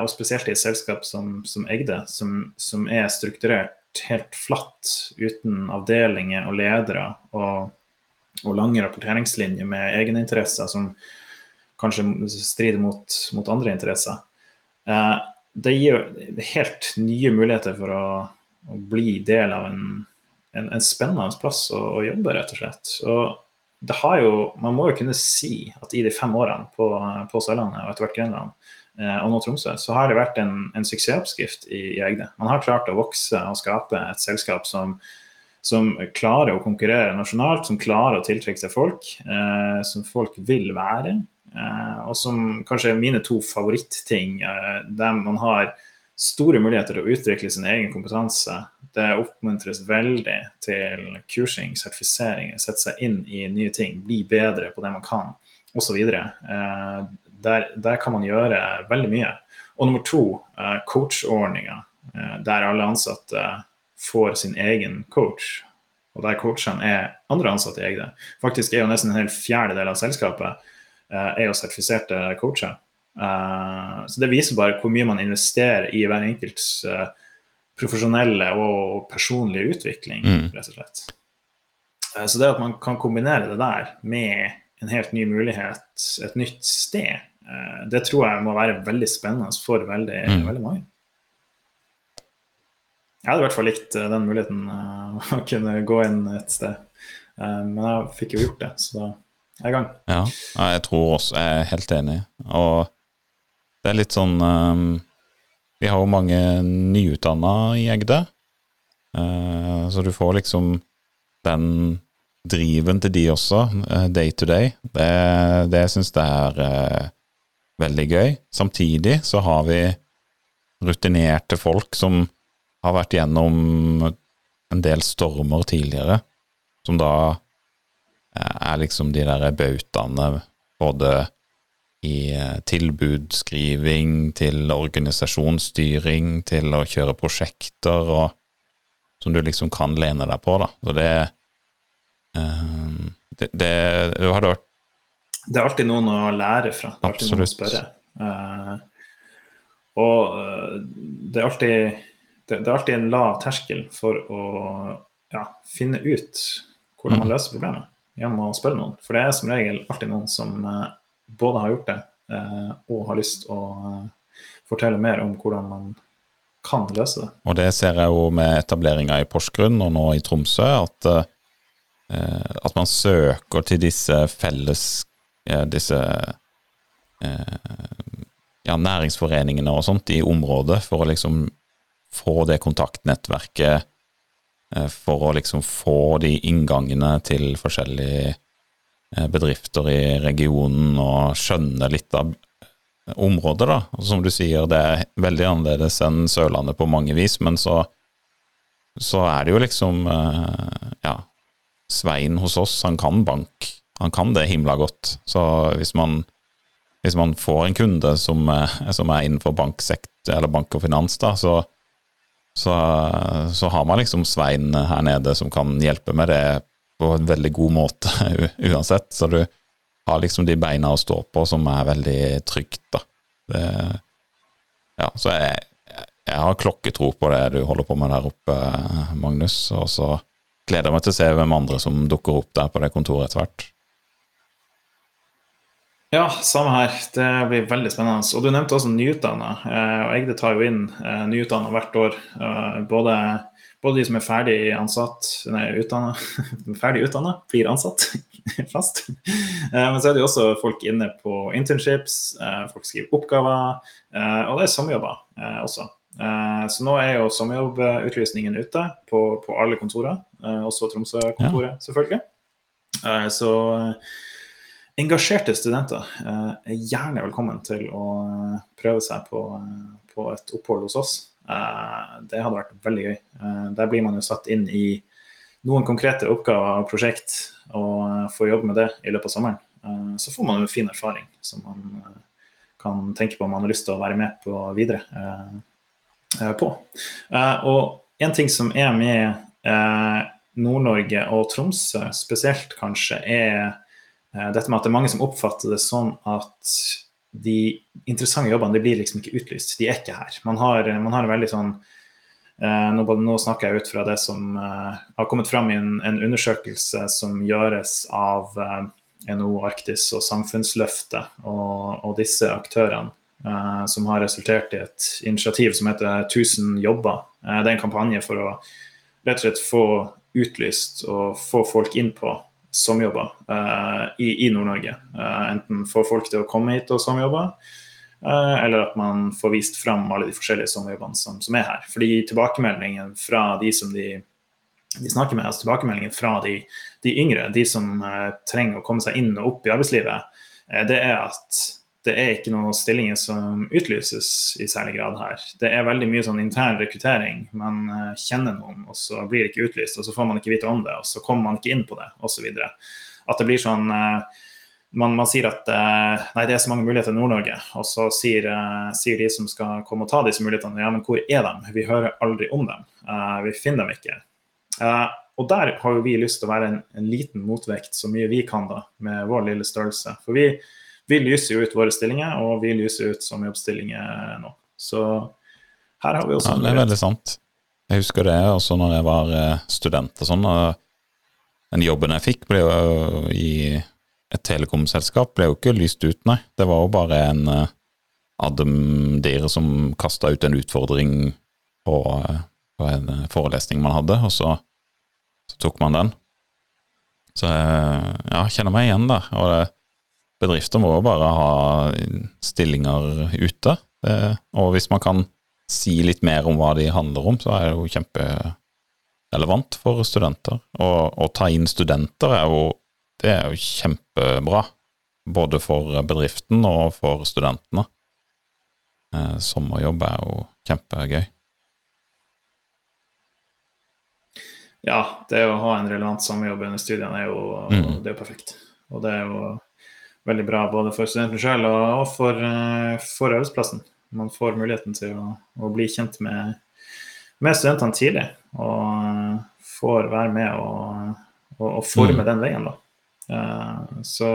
Og spesielt i et selskap som, som Egde, som, som er strukturert helt flatt uten avdelinger og ledere og, og lange rapporteringslinjer med egeninteresser som kanskje strider mot, mot andre interesser. Eh, det gir helt nye muligheter for å, å bli del av en, en, en spennende plass å, å, jobbe, rett og slett. Og det har jo, man må jo kunne si at i de fem årene på, på Sørlandet og etter hvert Grenland, og nå Tromsø, så har det vært en, en suksessoppskrift i, i, Egde. Man har klart å vokse og skape et selskap som, som klarer å konkurrere nasjonalt, som klarer å tiltrekke seg folk, eh, som folk vil være. Eh, og som kanskje er mine to favorittting, eh, der man har store muligheter til å utvikle sin egen kompetanse. Det oppmuntres veldig til kursing, sertifisering, sette seg inn i nye ting, bli bedre på det man kan, osv. Eh, der, der, kan man gjøre veldig mye. Og nummer to, uh, coachordninger, uh, der alle ansatte får sin egen coach. Og der coachene er andre ansatte i egne. Faktisk er jo nesten en hel fjerdedel av selskapet uh, er jo sertifiserte coacher. så det viser bare hvor mye man investerer i hver enkelts profesjonelle og personlige utvikling, mm. rett og slett. Så det at man kan kombinere det der med en helt ny mulighet, et nytt sted, Eh, det tror jeg må være veldig spennende for veldig, mm. veldig mange. Jeg hadde i hvert fall likt eh, den muligheten uh, å kunne gå inn et sted. Uh, men jeg fikk jo gjort det, så da er jeg i gang. Ja, jeg tror også jeg er helt enig. Og det er litt sånn um, Vi har jo mange nyutdanna i Egde, uh, så du får liksom den driven til de også, day to day. Det, det syns jeg er veldig gøy. Samtidig så har vi rutinerte folk som har vært gjennom en del stormer tidligere, som da eh, er liksom de der bautaene både i eh, tilbudsskriving, til organisasjonsstyring, til å kjøre prosjekter, og som du liksom kan lene deg på, da. Så det, eh, det, det, det hadde vært det er alltid noen å lære fra. Det er alltid Absolutt. noen å spørre. Uh, og uh, det, er alltid, det, det, er alltid en lav terskel for å ja, finne ut hvordan man løser problemet gjennom å spørre noen. For det er som regel alltid noen som uh, både har gjort det og har lyst å fortelle mer om hvordan man kan løse det. Og det ser jeg jo med etableringa i Porsgrunn og nå i Tromsø, at, at man søker til disse felles disse ja, næringsforeningene og sånt i området for å liksom få det kontaktnettverket Eh, for å liksom få de inngangene til forskjellige eh, bedrifter i regionen og skjønne litt av området, da. Som du sier, det er veldig annerledes enn Sørlandet på mange vis, men så, så er det jo liksom eh, Ja, Svein hos oss, han kan bank. Han kan det himla godt. Så hvis man, hvis man får en kunde som, som er innenfor banksekt, eller bank og finans, da, så, så, så, har man liksom Svein her nede som kan hjelpe med det på en veldig god måte uansett. Så du har liksom de beina å stå på som er veldig trygt, da. Det, ja, så jeg, jeg har klokketro på det du holder på med der oppe, Magnus. Og så gleder jeg meg til å se hvem andre som dukker opp der på det kontoret etter hvert. Ja, samme her. Det blir veldig spennende. Og du nevnte også nyutdanna. Eh, og Egde tar jo inn eh, nyutdanna hvert år. Eh, både, både, de som er ferdig ansatt, nei, utdanna, ferdig utdanna, blir ansatt fast. Men så er det jo også folk inne på internships, folk skriver oppgaver, og det er sommerjobber også. Så nå er jo sommerjobbutlysningen ute på, på alle kontorer, også Tromsø-kontoret, selvfølgelig. Så engasjerte studenter eh, er gjerne velkommen til å eh, prøve seg på, eh, på et opphold hos oss. Det hadde vært veldig gøy. Der blir man jo satt inn i noen konkrete oppgaver og prosjekt, og får jobbe med det i løpet av sommeren. Så får man en fin erfaring som man kan tenke på om man har lyst til å være med på videre på. Og en ting som er med Nord-Norge og Tromsø spesielt, kanskje, er dette med at det er mange som oppfatter det sånn at de interessante jobbene de blir liksom ikke utlyst. De er ikke her. Man har, man har en veldig sånn eh, nå, nå, snakker jeg ut fra det som eh, har kommet fram i en, en undersøkelse som gjøres av eh, NHO Arktis og Samfunnsløftet og, og disse aktørene. Eh, som har resultert i et initiativ som heter 1000 jobber. Eh, det er en kampanje for å rett og slett få utlyst og få folk inn på sommerjobber uh, i, i Nord-Norge. Uh, enten få folk til å komme hit og sommerjobbe, uh, eller at man får vist fram alle de forskjellige sommerjobbene som, som, er her. Fordi tilbakemeldingen fra de som de, de snakker med, altså tilbakemeldingen fra de, de yngre, de som trenger å komme seg inn og opp i arbeidslivet, det er at det er ikke noen stillinger som utlyses i særlig grad her. Det er veldig mye sånn intern rekruttering. Man uh, kjenner noen, og så blir det ikke utlyst, og så får man ikke vite om det, og så kommer man ikke inn på det, osv. At det blir sånn uh, man, man, sier at uh, nei, det er så mange muligheter i Nord-Norge, og så sier, sier, de som skal komme og ta disse mulighetene, ja, men hvor er de? Vi hører aldri om dem. vi finner dem ikke. og der har jo vi lyst til å være en, en liten motvekt så mye vi kan da, med vår lille størrelse. For vi vi lyser jo ut våre stillinger, og vi lyser ut som jobbstillinger nå. Så her har vi også ja, Det er veldig sant. Jeg husker det også når jeg var eh, student og sånn. og Den jobben jeg fikk ble jo i et telekomselskap, ble jo ikke lyst ut, nei. Det var jo bare en uh, Adam Dire som kasta ut en utfordring på, på, en forelesning man hadde, og så, så tok man den. Så ja, kjenner meg igjen der. og det bedrifter må jo bare ha stillinger ute. Og hvis man kan si litt mer om hva de handler om, så er det jo kjemperelevant for studenter. Og å ta inn studenter er jo, det er jo kjempebra. Både for bedriften og for studentene. Eh, sommerjobb er jo kjempegøy. Ja, det å ha en relevant sommerjobb under studiene er jo, mm. det er jo perfekt. Og det er jo veldig bra både for studenten sjøl og for, eh, for, arbeidsplassen. Man får muligheten til å, å bli kjent med, med, studentene tidlig, og eh, får være med og, og, og forme mm. den veien. da. Uh, så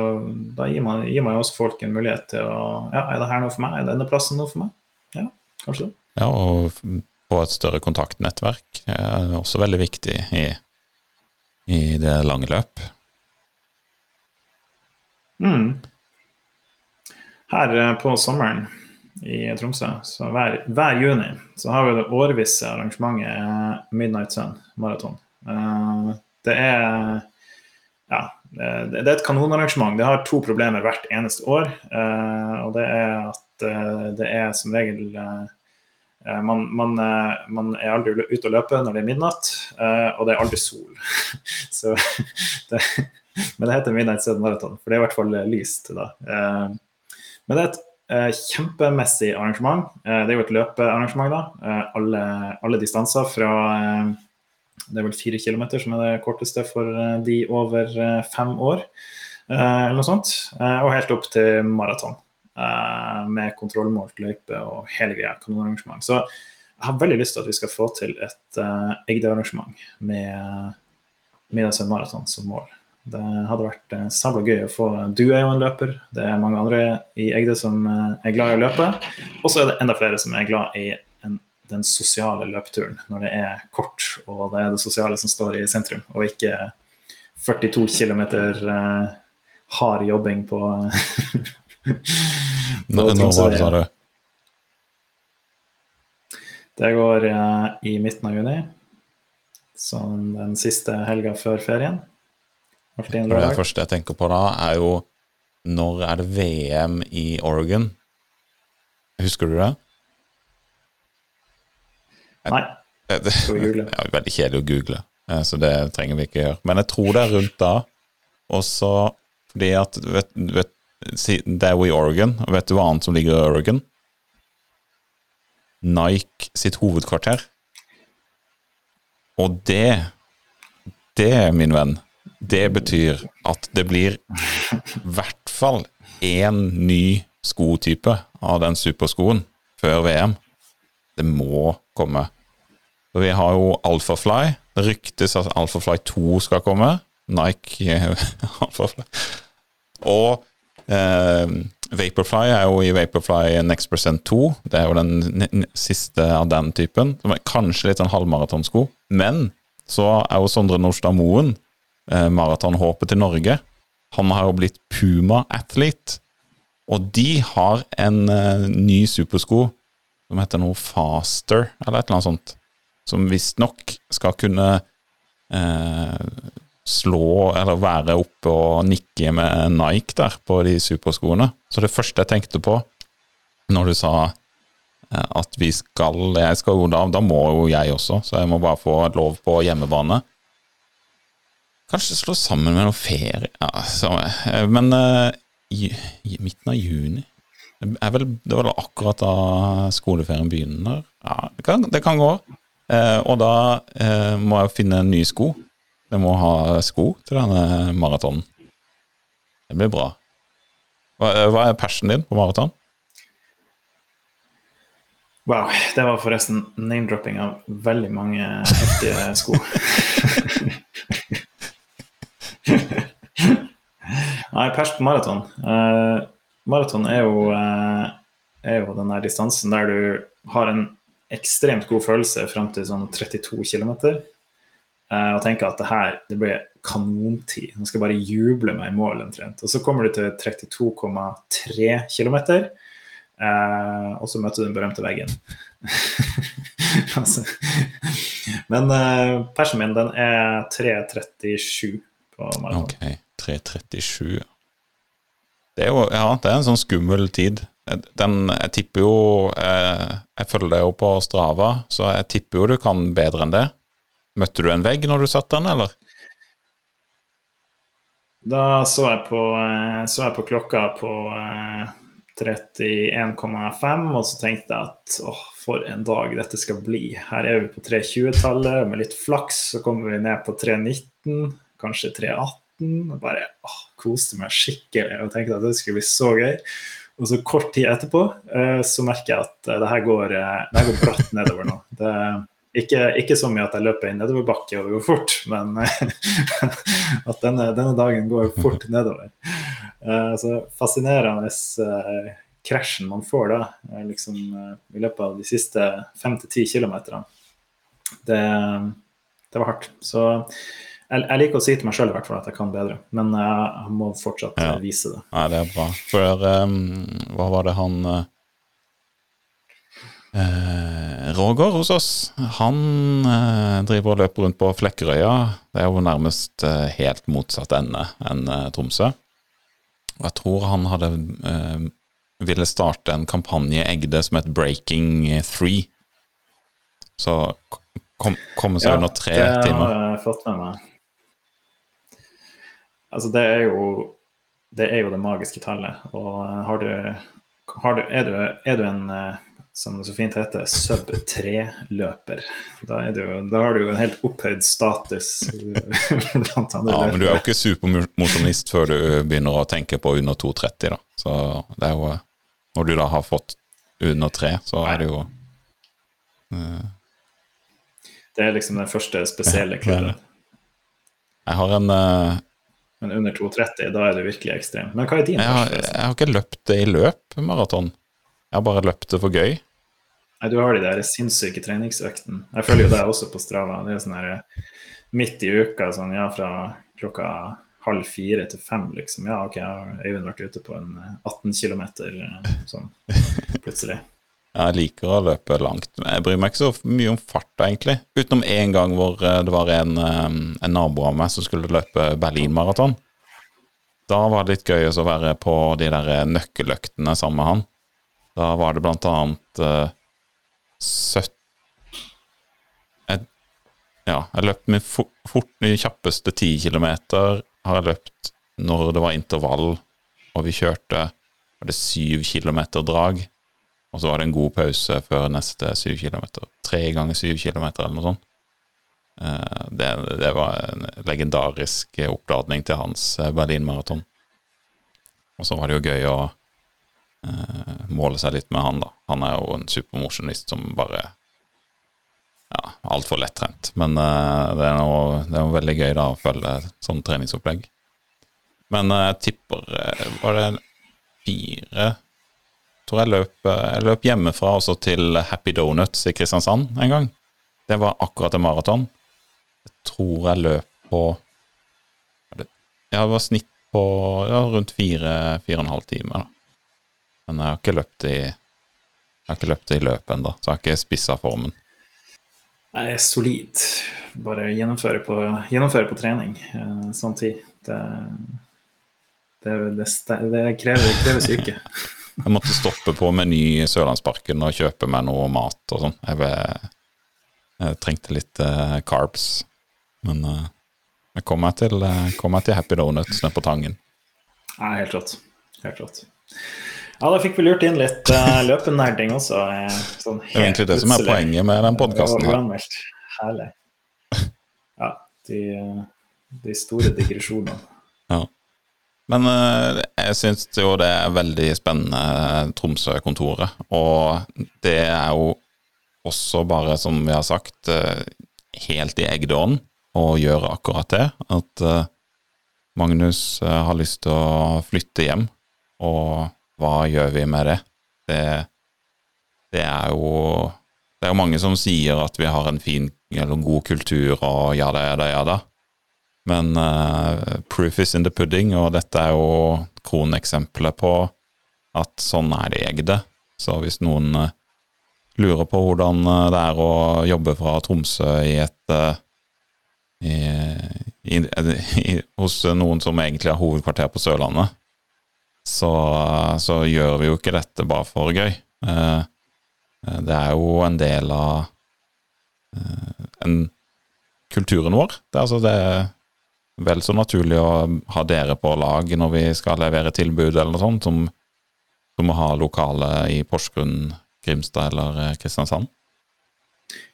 da gir man, gir man jo også folk en mulighet til å Ja, er det her noe for meg? Er denne plassen noe for meg? Ja, kanskje det. Ja, og få et større kontaktnettverk er også veldig viktig i i det lange løp. Mm. Her eh, på sommeren i Tromsø, så hver, hver juni, så har vi det årvisse arrangementet eh, Midnight Sun maraton. Uh, det er ja, det, er et kanonarrangement. Det har to problemer hvert eneste år. Og det er at det er som regel man, man, man, er aldri ute og løper når det er midnatt, og det er aldri sol. så det, men det heter Midnight Sun Marathon, for det er i hvert fall lyst da. Men det er et eh, kjempemessig arrangement. Eh, det er jo et løpearrangement, da. Eh, alle, alle, distanser fra Det er vel fire kilometer som er det korteste for de over fem år, eller noe sånt. og helt opp til maraton. Med kontrollmålt løype og hele greia. Kanonarrangement. Så jeg har veldig lyst til at vi skal få til et uh, Egde-arrangement med Middagsøy Maraton som mål. Det hadde vært uh, sabla gøy å få Du er jo en løper, det er mange andre i Egde som uh, er glad i å løpe. Og så er det enda flere som er glad i en, den sosiale løpeturen, når det er kort og det er det sosiale som står i sentrum, og ikke 42 km uh, hard jobbing på, Når var det, sa du? Det går uh, i midten av juni. som den siste helga før ferien. Det første jeg tenker på da, er jo når er det VM i Oregon? Husker du det? Nei. Det, det, det er veldig kjedelig å google, eh, så det trenger vi ikke gjøre. Men jeg tror det er rundt da. Og så fordi at vet, vet, Det er jo i Oregon, og vet du hva annet som ligger i Oregon? Nike sitt hovedkvarter. Og det, det, min venn, det betyr at det blir i hvert fall én ny skotype av den superskoen før VM. Det må komme. Så vi har jo Alphafly. Det ryktes at Alphafly 2 skal komme. Nike Alphafly. Og Vaporfly er jo i Vaporfly Next Percent 2. Det er jo den siste av den typen. Som er kanskje litt sånn halvmaratonsko. Men så er jo Sondre Nordstad Moen eh, maratonhåpet til Norge. Han har jo blitt Puma-athlete. Og de har en eh, ny supersko som heter noe Faster, eller et eller annet sånt. Som visstnok skal kunne eh, slå eller være oppe og nikke med Nike der på de superskoene. Så det første jeg tenkte på når du sa eh, at vi skal Jeg skal jo da, da må jo jeg også, så jeg må bare få lov på hjemmebane. Kanskje slå sammen med noe ferie ja, så, eh, Men i, i, midten av juni vel, Det var vel akkurat da skoleferien begynner. Ja, det kan, det kan gå. Uh, og da uh, må jeg finne en ny sko. Jeg må ha sko til denne maratonen. Det blir bra. Hva, hva er passionen din på maraton? Wow, det var forresten name-dropping av veldig mange heftige sko. Nei, pers på maraton. Uh, maraton er jo, uh, er jo den der distansen der du har en ekstremt god følelse fram til sånn 32 km. Uh, og tenker at det her det blir kanontid. Nå skal jeg bare juble meg i mål omtrent. Og så kommer du til 32,3 km. Uh, og så møter du den berømte veggen. altså. Men uh, persen min den er 3.37 på maraton. Ok, 3.37. Det er jo ja, det er en sånn skummel tid. Den, jeg tipper jo Jeg, Jeg følger deg jo på Strava, så jeg tipper jo du kan bedre enn det. Møtte du en vegg når du satt den, eller? Da så jeg på, eh, så jeg på klokka på 31,5, og så tenkte jeg at åh, for en dag dette skal bli. Her er vi på 320-tallet, med litt flaks så kommer vi ned på 319, kanskje 318 og bare åh, koste meg skikkelig og tenkte at det skulle bli så gøy. Og så kort tid etterpå uh, så merker jeg at det her går, det her går bratt nedover nå. Det, ikke, ikke så mye at jeg løper i nedoverbakke og går fort, men at denne, denne, dagen går fort nedover. så fascinerende krasjen man får da, liksom, i løpet av de siste fem til ti kilometerne. Det, det var hardt. Så jeg, jeg liker å si til meg sjøl i hvert fall at jeg kan bedre, men jeg, må fortsatt Ja. eh, vise det. Nei, det er bra. For um, hva var det han eh, eh, Roger hos oss, han eh, driver og løper rundt på Flekkerøya. Det er jo nærmest eh, helt motsatt ende enn eh, Tromsø. Og jeg tror han hadde eh, ville starte en kampanje i Egde som het Breaking Three. Så kom, seg seg under tre timer det har jeg fått med meg. Altså, det er jo det er jo det magiske tallet. Og eh, har du, har du, er, du, er du en, eh, som det så fint heter, sub 3-løper, da, da har du jo en helt opphøyd status blant andre Ja, men du er jo ikke supermosjonist før du begynner å tenke på under 2,30, da. Så det er jo Når du da har fått under 3, så er det jo Det er liksom den første spesielle kvelden. klubben. Jeg har en uh... Men under 2,30, da er det virkelig ekstremt. Men hva er din jeg har, jeg har ikke løpt det i løp, maraton. Jeg har bare løpt det for gøy. Nei, du har de der sinnssyke treningsøktene. Jeg følger jo deg også på Strava. Det er sånn her eh, midt i uka, sånn ja, fra klokka halv fire til fem, liksom. Ja, OK, har Øyvind vært ute på en eh, 18 km sånn plutselig. Jeg liker å løpe langt. Jeg bryr meg ikke så mye om farta, egentlig. Utenom én gang hvor eh, det var en, eh, en nabo av meg som skulle løpe Berlinmaraton. Da var det litt gøy å være på de der nøkkeløktene sammen med han. Da var det blant annet uh, 70 jeg, Ja, jeg løp min fort, fort kjappeste 10 kilometer. Har jeg løpt når det var intervall, og vi kjørte var det 7 kilometer drag. Og så var det en god pause før neste syv kilometer. Tre ganger syv kilometer, eller noe sånt. Eh, Det, det var en legendarisk oppladning til hans eh, Berlin-maraton. Og så var det jo gøy å eh, måle seg litt med han, da. Han er jo en supermosjonist som bare Ja, altfor lettrent. Men eh, det er noe, det er noe veldig gøy da å følge sånn treningsopplegg. Men eh, jeg tipper eh, Var det fire tror jeg løp, jeg løp hjemmefra også til Happy Donuts i Kristiansand en gang. Det var akkurat en maraton. Jeg tror jeg løp på Ja, det var snitt på ja, rundt fire, fire og en halv time. Da. Men jeg har ikke løpt i jeg har ikke løpt i løpet ennå, så jeg har ikke spissa formen. Jeg er solid. Bare gjennomføre på, gjennomføre på trening eh, sånn tid. Det, det, det, det krever, krever syke. Jeg måtte stoppe på Meny i Sørlandsparken og kjøpe meg noe mat og sånn. Jeg, jeg trengte litt eh, carbs. Men eh, jeg kom meg til, eh, kom meg til Happy Donuts nede på Tangen. Nei, helt rått. Helt rått. Ja, da fikk vi lurt inn litt uh, løpenerding også. eh, Sånn Det er egentlig det som er poenget med den podkasten her. Herlig. Ja, de, eh, de store digresjonene. Ja. Men eh, jeg syns jo det er veldig spennende, Tromsø-kontoret. Og det er jo også bare, som vi har sagt, eh, helt i eggdåren å gjøre akkurat det. At eh, Magnus eh, har lyst til å flytte hjem, og hva gjør vi med det? Det, det er jo Det er jo mange som sier at vi har en fin eller god kultur, og ja da, ja da, ja da. Men uh, proof is in the pudding, og dette er jo kroneksempelet på at sånn er det Egde. Så hvis noen uh, lurer på hvordan eh, det er å jobbe fra Tromsø i et uh, i, i, i, Hos noen som egentlig har hovedkvarter på Sørlandet, så, så gjør vi jo ikke dette bare for gøy. Eh, eh, det er jo en del av eh, en kulturen vår. Det, er altså, det er vel så naturlig å ha dere på lag når vi skal levere tilbud eller noe sånt, som, som å ha lokale i Porsgrunn, Grimstad eller Kristiansand.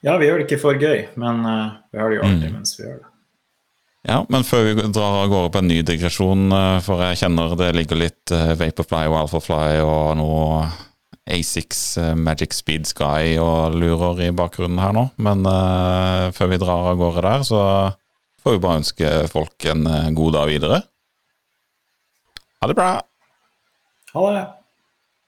Ja, vi gjør det ikke for gøy, men vi har det jo Mm. mens vi gjør det. Ja, men før vi drar av gårde på en ny digresjon, eh, for jeg kjenner det ligger litt eh, Vaporfly og Alphafly og noe A6 eh, Magic Speed Sky og lurer i bakgrunnen her nå, men uh, før vi drar av gårde der, så får vi bare ønske folk en god dag videre. Ha det bra! Ha det!